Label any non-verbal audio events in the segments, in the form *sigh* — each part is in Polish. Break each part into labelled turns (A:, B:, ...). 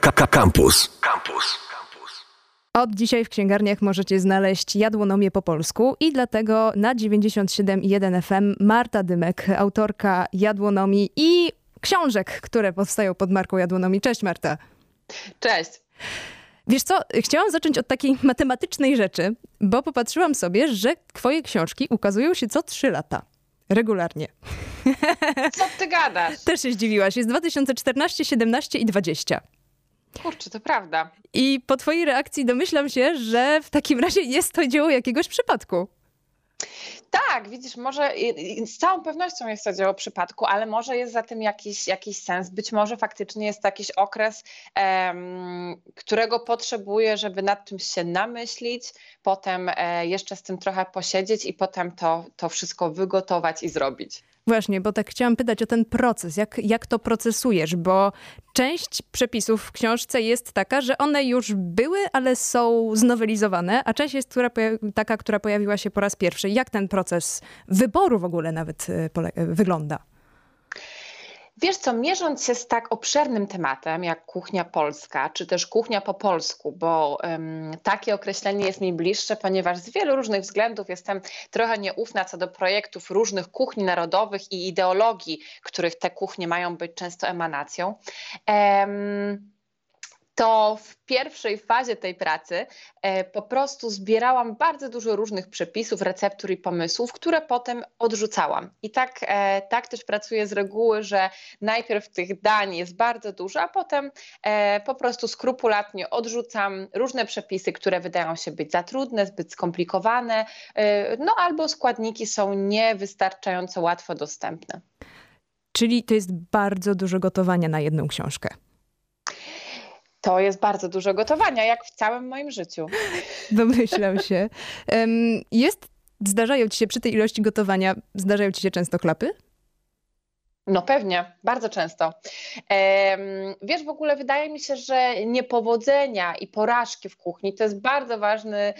A: Campus. Campus.
B: Od dzisiaj w księgarniach możecie znaleźć jadłonomię po polsku i dlatego na 97.1 FM Marta Dymek, autorka jadłonomii i książek, które powstają pod marką jadłonomii. Cześć Marta.
C: Cześć.
B: Wiesz co, chciałam zacząć od takiej matematycznej rzeczy, bo popatrzyłam sobie, że twoje książki ukazują się co trzy lata. Regularnie.
C: Co ty gadasz? *laughs*
B: Też się zdziwiłaś. Jest 2014, 17 i 20.
C: Kurczę, to prawda.
B: I po twojej reakcji domyślam się, że w takim razie jest to dzieło jakiegoś przypadku.
C: Tak, widzisz, może z całą pewnością jest to dzieło przypadku, ale może jest za tym jakiś, jakiś sens. Być może faktycznie jest to jakiś okres, którego potrzebuję, żeby nad czymś się namyślić, potem e, jeszcze z tym trochę posiedzieć i potem to, to wszystko wygotować i zrobić.
B: Właśnie, bo tak chciałam pytać o ten proces, jak, jak to procesujesz, bo część przepisów w książce jest taka, że one już były, ale są znowelizowane, a część jest która, taka, która pojawiła się po raz pierwszy. Jak ten proces wyboru w ogóle nawet y, wygląda?
C: Wiesz co, mierząc się z tak obszernym tematem jak kuchnia polska, czy też kuchnia po polsku, bo um, takie określenie jest mi bliższe, ponieważ z wielu różnych względów jestem trochę nieufna co do projektów różnych kuchni narodowych i ideologii, których te kuchnie mają być często emanacją. Um, to w pierwszej fazie tej pracy e, po prostu zbierałam bardzo dużo różnych przepisów, receptur i pomysłów, które potem odrzucałam. I tak, e, tak też pracuję z reguły, że najpierw tych dań jest bardzo dużo, a potem e, po prostu skrupulatnie odrzucam różne przepisy, które wydają się być za trudne, zbyt skomplikowane, no albo składniki są niewystarczająco łatwo dostępne.
B: Czyli to jest bardzo dużo gotowania na jedną książkę.
C: To jest bardzo dużo gotowania, jak w całym moim życiu. *laughs*
B: Domyślam się. Jest, zdarzają ci się przy tej ilości gotowania, zdarzają ci się często klapy?
C: No pewnie, bardzo często. Wiesz, w ogóle wydaje mi się, że niepowodzenia i porażki w kuchni to jest bardzo ważny e,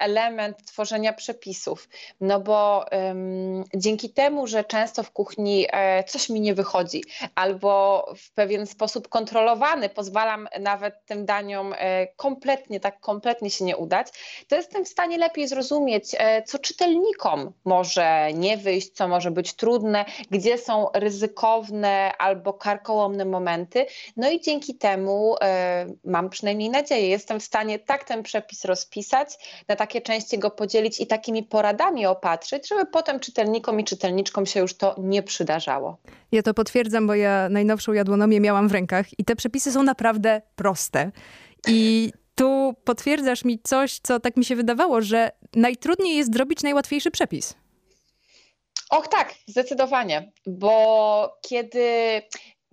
C: element tworzenia przepisów, no bo um, dzięki temu, że często w kuchni e, coś mi nie wychodzi albo w pewien sposób kontrolowany pozwalam nawet tym daniom e, kompletnie, tak kompletnie się nie udać, to jestem w stanie lepiej zrozumieć, co czytelnikom może nie wyjść, co może być trudne, gdzie są ryzyka ryzykowne albo karkołomne momenty. No i dzięki temu e, mam przynajmniej nadzieję, jestem w stanie tak ten przepis rozpisać, na takie części go podzielić i takimi poradami opatrzyć, żeby potem czytelnikom i czytelniczkom się już to nie przydarzało.
B: Ja to potwierdzam, bo ja najnowszą jadłonomię miałam w rękach i te przepisy są naprawdę proste. I tu potwierdzasz mi coś, co tak mi się wydawało, że najtrudniej jest zrobić najłatwiejszy przepis.
C: Och tak, zdecydowanie, bo kiedy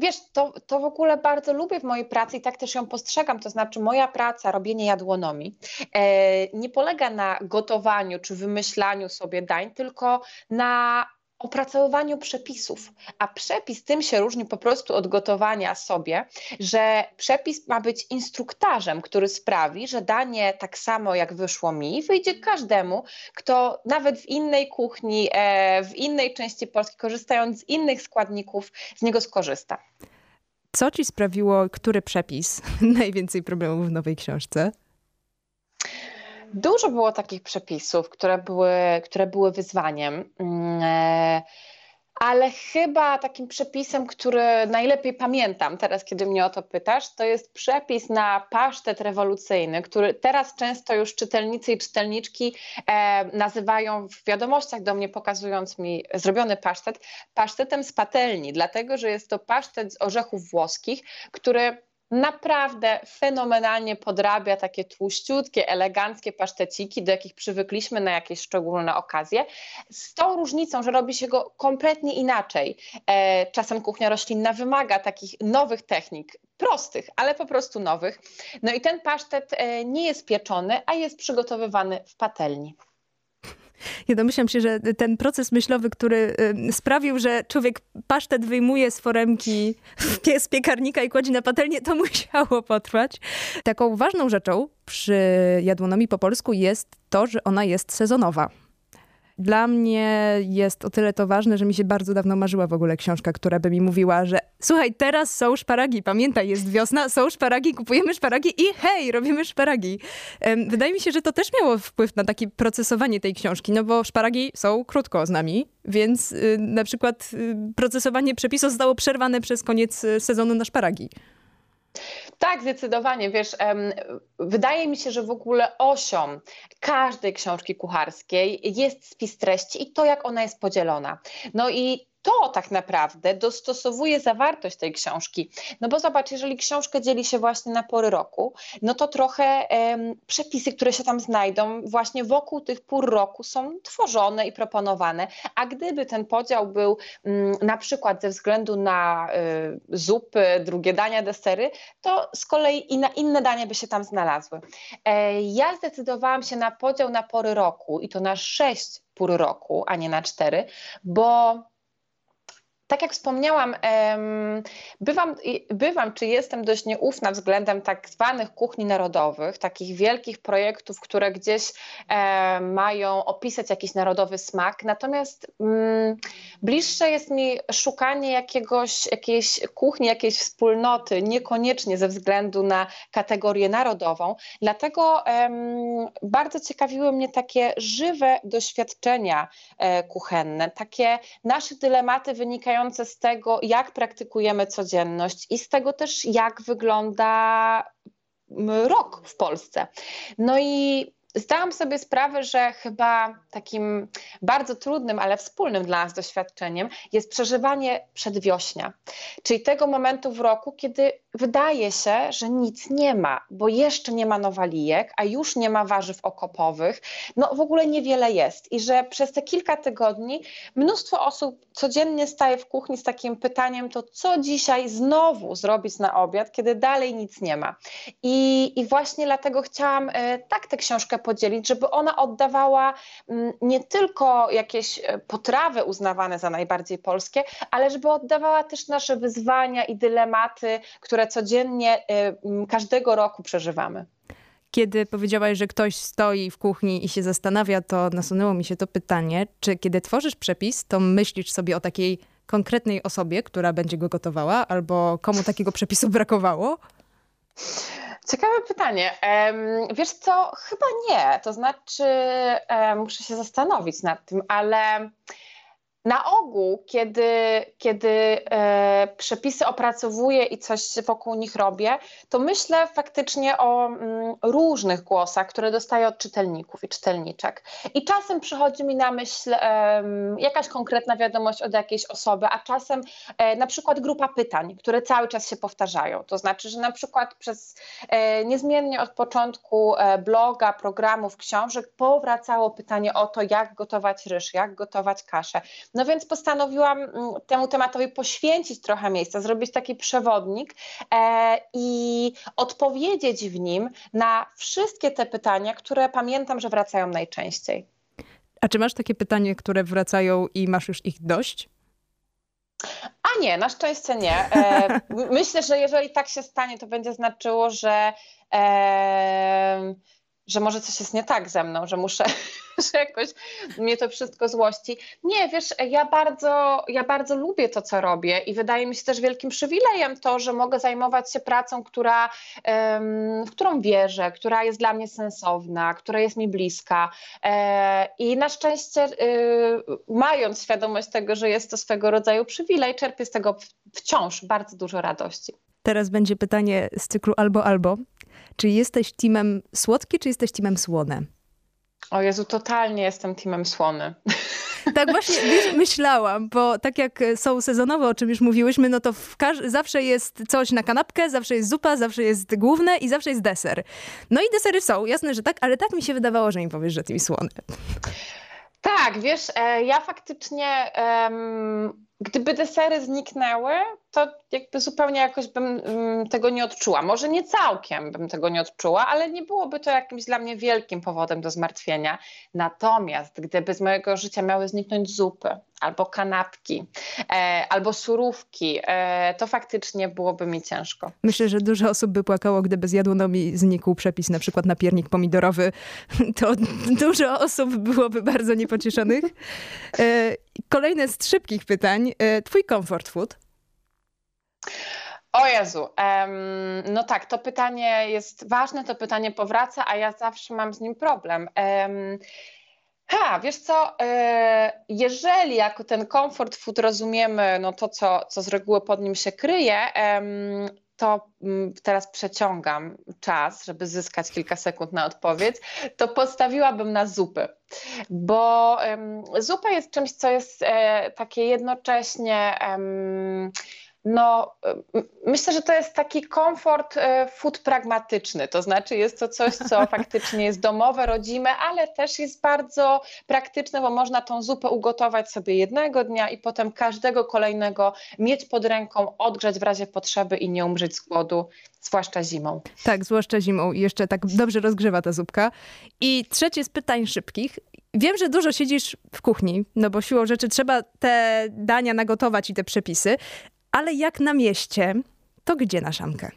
C: Wiesz, to, to w ogóle bardzo lubię w mojej pracy i tak też ją postrzegam. To znaczy, moja praca, robienie jadłonomii, e, nie polega na gotowaniu czy wymyślaniu sobie dań, tylko na opracowywaniu przepisów. A przepis tym się różni po prostu od gotowania sobie, że przepis ma być instruktarzem, który sprawi, że danie tak samo jak wyszło mi, wyjdzie każdemu, kto nawet w innej kuchni, e, w innej części Polski, korzystając z innych składników, z niego skorzysta.
B: Co ci sprawiło, który przepis *laughs* najwięcej problemów w nowej książce?
C: Dużo było takich przepisów, które były, które były wyzwaniem. Mm, e, ale chyba takim przepisem, który najlepiej pamiętam teraz, kiedy mnie o to pytasz, to jest przepis na pasztet rewolucyjny, który teraz często już czytelnicy i czytelniczki e, nazywają w wiadomościach do mnie, pokazując mi zrobiony pasztet, pasztetem z patelni, dlatego że jest to pasztet z orzechów włoskich, który naprawdę fenomenalnie podrabia takie tłuściutkie, eleganckie paszteciki, do jakich przywykliśmy na jakieś szczególne okazje, z tą różnicą, że robi się go kompletnie inaczej. E, czasem kuchnia roślinna wymaga takich nowych technik, prostych, ale po prostu nowych. No i ten pasztet e, nie jest pieczony, a jest przygotowywany w patelni.
B: Ja domyślam się, że ten proces myślowy, który sprawił, że człowiek pasztet wyjmuje z foremki z piekarnika i kładzie na patelnię, to *laughs* musiało potrwać. Taką ważną rzeczą przy jadłonomii po polsku jest to, że ona jest sezonowa. Dla mnie jest o tyle to ważne, że mi się bardzo dawno marzyła w ogóle książka, która by mi mówiła, że słuchaj, teraz są szparagi, pamiętaj, jest wiosna, są szparagi, kupujemy szparagi i hej, robimy szparagi. Wydaje mi się, że to też miało wpływ na takie procesowanie tej książki, no bo szparagi są krótko z nami, więc y, na przykład y, procesowanie przepisu zostało przerwane przez koniec y, sezonu na szparagi.
C: Tak, zdecydowanie. Wiesz, wydaje mi się, że w ogóle osią każdej książki kucharskiej jest spis treści i to, jak ona jest podzielona. No i to tak naprawdę dostosowuje zawartość tej książki. No bo zobacz, jeżeli książkę dzieli się właśnie na pory roku, no to trochę przepisy, które się tam znajdą, właśnie wokół tych pór roku są tworzone i proponowane. A gdyby ten podział był mm, na przykład ze względu na y, zupy, drugie dania, desery, to z kolei i na inne dania by się tam znalazły. E, ja zdecydowałam się na podział na pory roku i to na sześć pór roku, a nie na cztery, bo tak jak wspomniałam, bywam, bywam, czy jestem dość nieufna względem tak zwanych kuchni narodowych, takich wielkich projektów, które gdzieś mają opisać jakiś narodowy smak. Natomiast mm, bliższe jest mi szukanie jakiegoś, jakiejś kuchni, jakiejś wspólnoty, niekoniecznie ze względu na kategorię narodową. Dlatego bardzo ciekawiły mnie takie żywe doświadczenia e, kuchenne, takie nasze dylematy wynikają wynikające z tego, jak praktykujemy codzienność i z tego też, jak wygląda rok w Polsce. No i zdałam sobie sprawę, że chyba takim bardzo trudnym, ale wspólnym dla nas doświadczeniem jest przeżywanie przedwiośnia, czyli tego momentu w roku, kiedy wydaje się, że nic nie ma, bo jeszcze nie ma nowalijek, a już nie ma warzyw okopowych, no w ogóle niewiele jest i że przez te kilka tygodni mnóstwo osób codziennie staje w kuchni z takim pytaniem, to co dzisiaj znowu zrobić na obiad, kiedy dalej nic nie ma. I, i właśnie dlatego chciałam e, tak tę książkę podzielić, żeby ona oddawała mm, nie tylko jakieś e, potrawy uznawane za najbardziej polskie, ale żeby oddawała też nasze wyzwania i dylematy, które codziennie y, każdego roku przeżywamy.
B: Kiedy powiedziałaś, że ktoś stoi w kuchni i się zastanawia, to nasunęło mi się to pytanie, czy kiedy tworzysz przepis, to myślisz sobie o takiej konkretnej osobie, która będzie go gotowała, albo komu takiego przepisu brakowało?
C: Ciekawe pytanie. Wiesz co, chyba nie. To znaczy, muszę się zastanowić nad tym, ale na ogół, kiedy, kiedy e, przepisy opracowuję i coś wokół nich robię, to myślę faktycznie o mm, różnych głosach, które dostaję od czytelników i czytelniczek. I czasem przychodzi mi na myśl e, jakaś konkretna wiadomość od jakiejś osoby, a czasem e, na przykład grupa pytań, które cały czas się powtarzają. To znaczy, że na przykład przez e, niezmiennie od początku e, bloga, programów, książek powracało pytanie o to, jak gotować ryż, jak gotować kaszę. No więc postanowiłam mm, temu tematowi poświęcić trochę miejsca, zrobić taki przewodnik e, i odpowiedzieć w nim na wszystkie te pytania, które pamiętam, że wracają najczęściej.
B: A czy masz takie pytania, które wracają i masz już ich dość?
C: A nie, na szczęście nie. E, *laughs* myślę, że jeżeli tak się stanie, to będzie znaczyło, że. Że może coś jest nie tak ze mną, że muszę, *laughs* że jakoś mnie to wszystko złości. Nie, wiesz, ja bardzo, ja bardzo lubię to, co robię i wydaje mi się też wielkim przywilejem to, że mogę zajmować się pracą, która, w którą wierzę, która jest dla mnie sensowna, która jest mi bliska. E, I na szczęście, y, mając świadomość tego, że jest to swego rodzaju przywilej, czerpię z tego wciąż bardzo dużo radości.
B: Teraz będzie pytanie z cyklu albo albo. Czy jesteś teamem słodki, czy jesteś teamem słone?
C: O Jezu, totalnie jestem teamem słony. *laughs*
B: Tak właśnie myślałam, bo tak jak są sezonowe, o czym już mówiłyśmy, no to zawsze jest coś na kanapkę, zawsze jest zupa, zawsze jest główne i zawsze jest deser. No i desery są, jasne, że tak, ale tak mi się wydawało, że mi powiesz, że mi słony.
C: Tak, wiesz, e, ja faktycznie gdyby desery zniknęły, to jakby zupełnie jakoś bym mm, tego nie odczuła. Może nie całkiem bym tego nie odczuła, ale nie byłoby to jakimś dla mnie wielkim powodem do zmartwienia. Natomiast gdyby z mojego życia miały zniknąć zupy, albo kanapki, e, albo surówki, e, to faktycznie byłoby mi ciężko.
B: Myślę, że dużo osób by płakało, gdyby z jadłonomi znikł przepis na przykład na piernik pomidorowy. *laughs* To dużo osób byłoby bardzo niepocieszonych. E, kolejne z szybkich pytań. E, twój comfort food?
C: O Jezu, no tak, to pytanie jest ważne, to pytanie powraca, a ja zawsze mam z nim problem. Ha, wiesz co, e, jeżeli jako ten comfort food rozumiemy no to, co, co z reguły pod nim się kryje, to mm, teraz przeciągam czas, żeby zyskać kilka sekund na odpowiedź, to postawiłabym na zupy. Bo um, zupa jest czymś, co jest e, takie jednocześnie. Um, no, myślę, że to jest taki komfort e, food pragmatyczny, to znaczy jest to coś, co *laughs* faktycznie jest domowe, rodzime, ale też jest bardzo praktyczne, bo można tą zupę ugotować sobie jednego dnia i potem każdego kolejnego mieć pod ręką, odgrzać w razie potrzeby i nie umrzeć z głodu, zwłaszcza zimą.
B: Tak, zwłaszcza zimą i jeszcze tak dobrze rozgrzewa ta zupka. I trzecie z pytań szybkich. Wiem, że dużo siedzisz w kuchni, no bo siłą rzeczy trzeba te dania nagotować i te przepisy, ale jak na mieście, to gdzie na szamkę?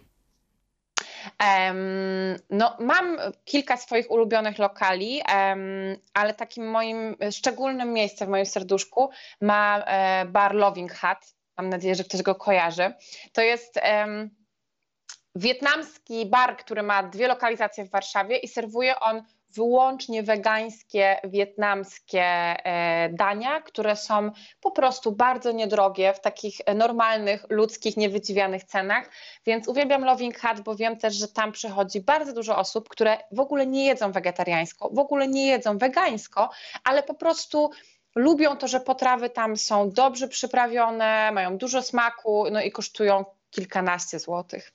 C: Um, no, mam kilka swoich ulubionych lokali, um, ale takim moim szczególnym miejscem w moim serduszku ma e, bar Loving Hut. Mam nadzieję, że ktoś go kojarzy. To jest um, wietnamski bar, który ma dwie lokalizacje w Warszawie i serwuje on wyłącznie wegańskie, wietnamskie e, dania, które są po prostu bardzo niedrogie w takich normalnych, ludzkich, niewydziwianych cenach. Więc uwielbiam Loving Hut, bo wiem też, że tam przychodzi bardzo dużo osób, które w ogóle nie jedzą wegetariańsko, w ogóle nie jedzą wegańsko, ale po prostu lubią to, że potrawy tam są dobrze przyprawione, mają dużo smaku, no i kosztują kilkanaście złotych.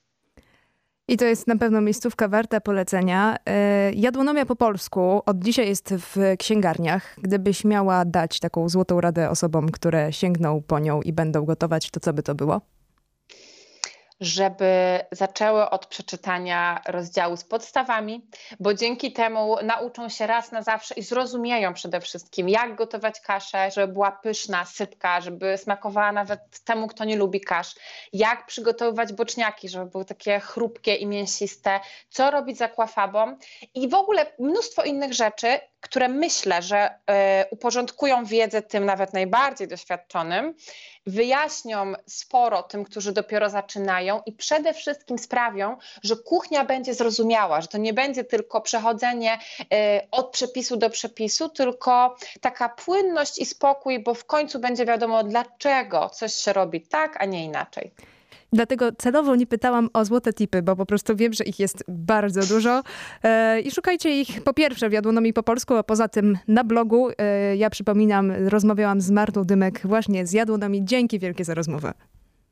B: I to jest na pewno miejscówka warta polecenia. E, jadłonomia po polsku od dzisiaj jest w księgarniach. Gdybyś miała dać taką złotą radę osobom, które sięgną po nią i będą gotować, to co by to było?
C: Żeby zaczęły od przeczytania rozdziału z podstawami, bo dzięki temu nauczą się raz na zawsze i zrozumieją przede wszystkim, jak gotować kaszę, żeby była pyszna, sypka, żeby smakowała nawet temu, kto nie lubi kasz, jak przygotowywać boczniaki, żeby były takie chrupkie i mięsiste, co robić z akwafabą? I w ogóle mnóstwo innych rzeczy, które myślę, że y, uporządkują wiedzę tym nawet najbardziej doświadczonym, wyjaśnią sporo tym, którzy dopiero zaczynają i przede wszystkim sprawią, że kuchnia będzie zrozumiała, że to nie będzie tylko przechodzenie y, od przepisu do przepisu, tylko taka płynność i spokój, bo w końcu będzie wiadomo, dlaczego coś się robi tak, a nie inaczej.
B: Dlatego celowo nie pytałam o złote tipy, bo po prostu wiem, że ich jest bardzo dużo. E, I szukajcie ich po pierwsze w Jadłonomii po polsku, a poza tym na blogu. E, ja przypominam, rozmawiałam z Martą Dymek właśnie z Jadłonomii. Dzięki wielkie za rozmowę.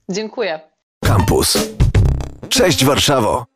C: Dziękuję.
A: Campus. Cześć Warszawo.